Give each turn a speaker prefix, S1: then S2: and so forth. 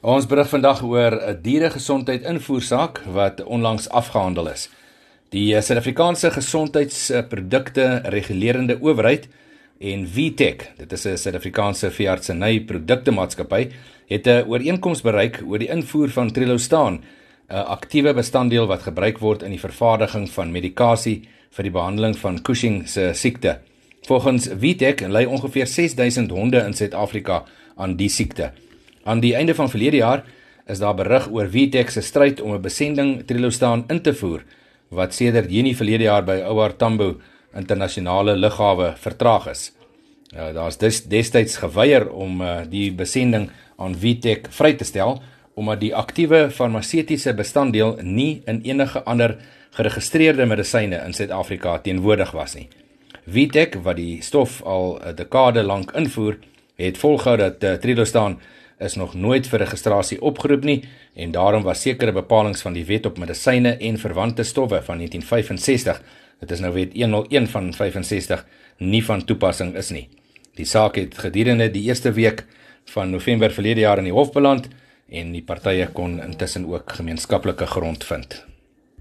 S1: Ons berig vandag oor 'n dieregesondheid invoersaak wat onlangs afgehandel is. Die eh, Suid-Afrikaanse Gesondheidsprodukte Regulerende Owerheid en VTech, dit is 'n Suid-Afrikaanse veeartseny produkte maatskappy, het 'n ooreenkoms bereik oor die invoer van Trilostaan, 'n aktiewe bestanddeel wat gebruik word in die vervaardiging van medikasie vir die behandeling van Cushing se siekte. Volgens VTech lei ongeveer 6000 honde in Suid-Afrika aan die siekte. Aan die einde van verlede jaar is daar berig oor Vitex se stryd om 'n besending Trilostaan in te voer wat sedert Junie verlede jaar by Ouar Tambo internasionale lughawe vertraag is. Uh, Daar's dus destyds geweier om uh, die besending aan Vitex vry te stel omdat die aktiewe farmaseutiese bestanddeel nie in enige ander geregistreerde medisyne in Suid-Afrika teenwoordig was nie. Vitex wat die stof al 'n dekade lank invoer, het volgehou dat uh, Trilostaan is nog nooit vir registrasie opgeroep nie en daarom was sekere bepalinge van die wet op medisyne en verwante stowwe van 1965, dit is nou wet 101 van 65, nie van toepassing is nie. Die saak het gedurende die eerste week van November verlede jaar in die hof beland en die partye kon intussen ook gemeenskaplike grond vind.